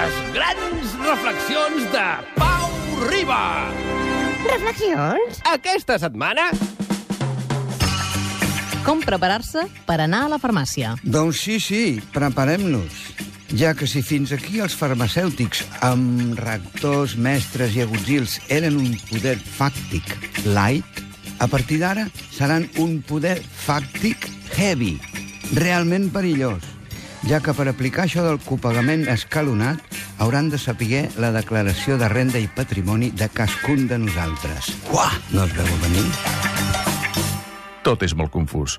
Les grans reflexions de Pau Riba. Reflexions? Aquesta setmana... Com preparar-se per anar a la farmàcia. Doncs sí, sí, preparem-nos. Ja que si fins aquí els farmacèutics amb rectors, mestres i agutzils eren un poder fàctic light, a partir d'ara seran un poder fàctic heavy, realment perillós, ja que per aplicar això del copagament escalonat hauran de saber la declaració de renda i patrimoni de cascun de nosaltres. Uah, no es veu venir? Tot és molt confús.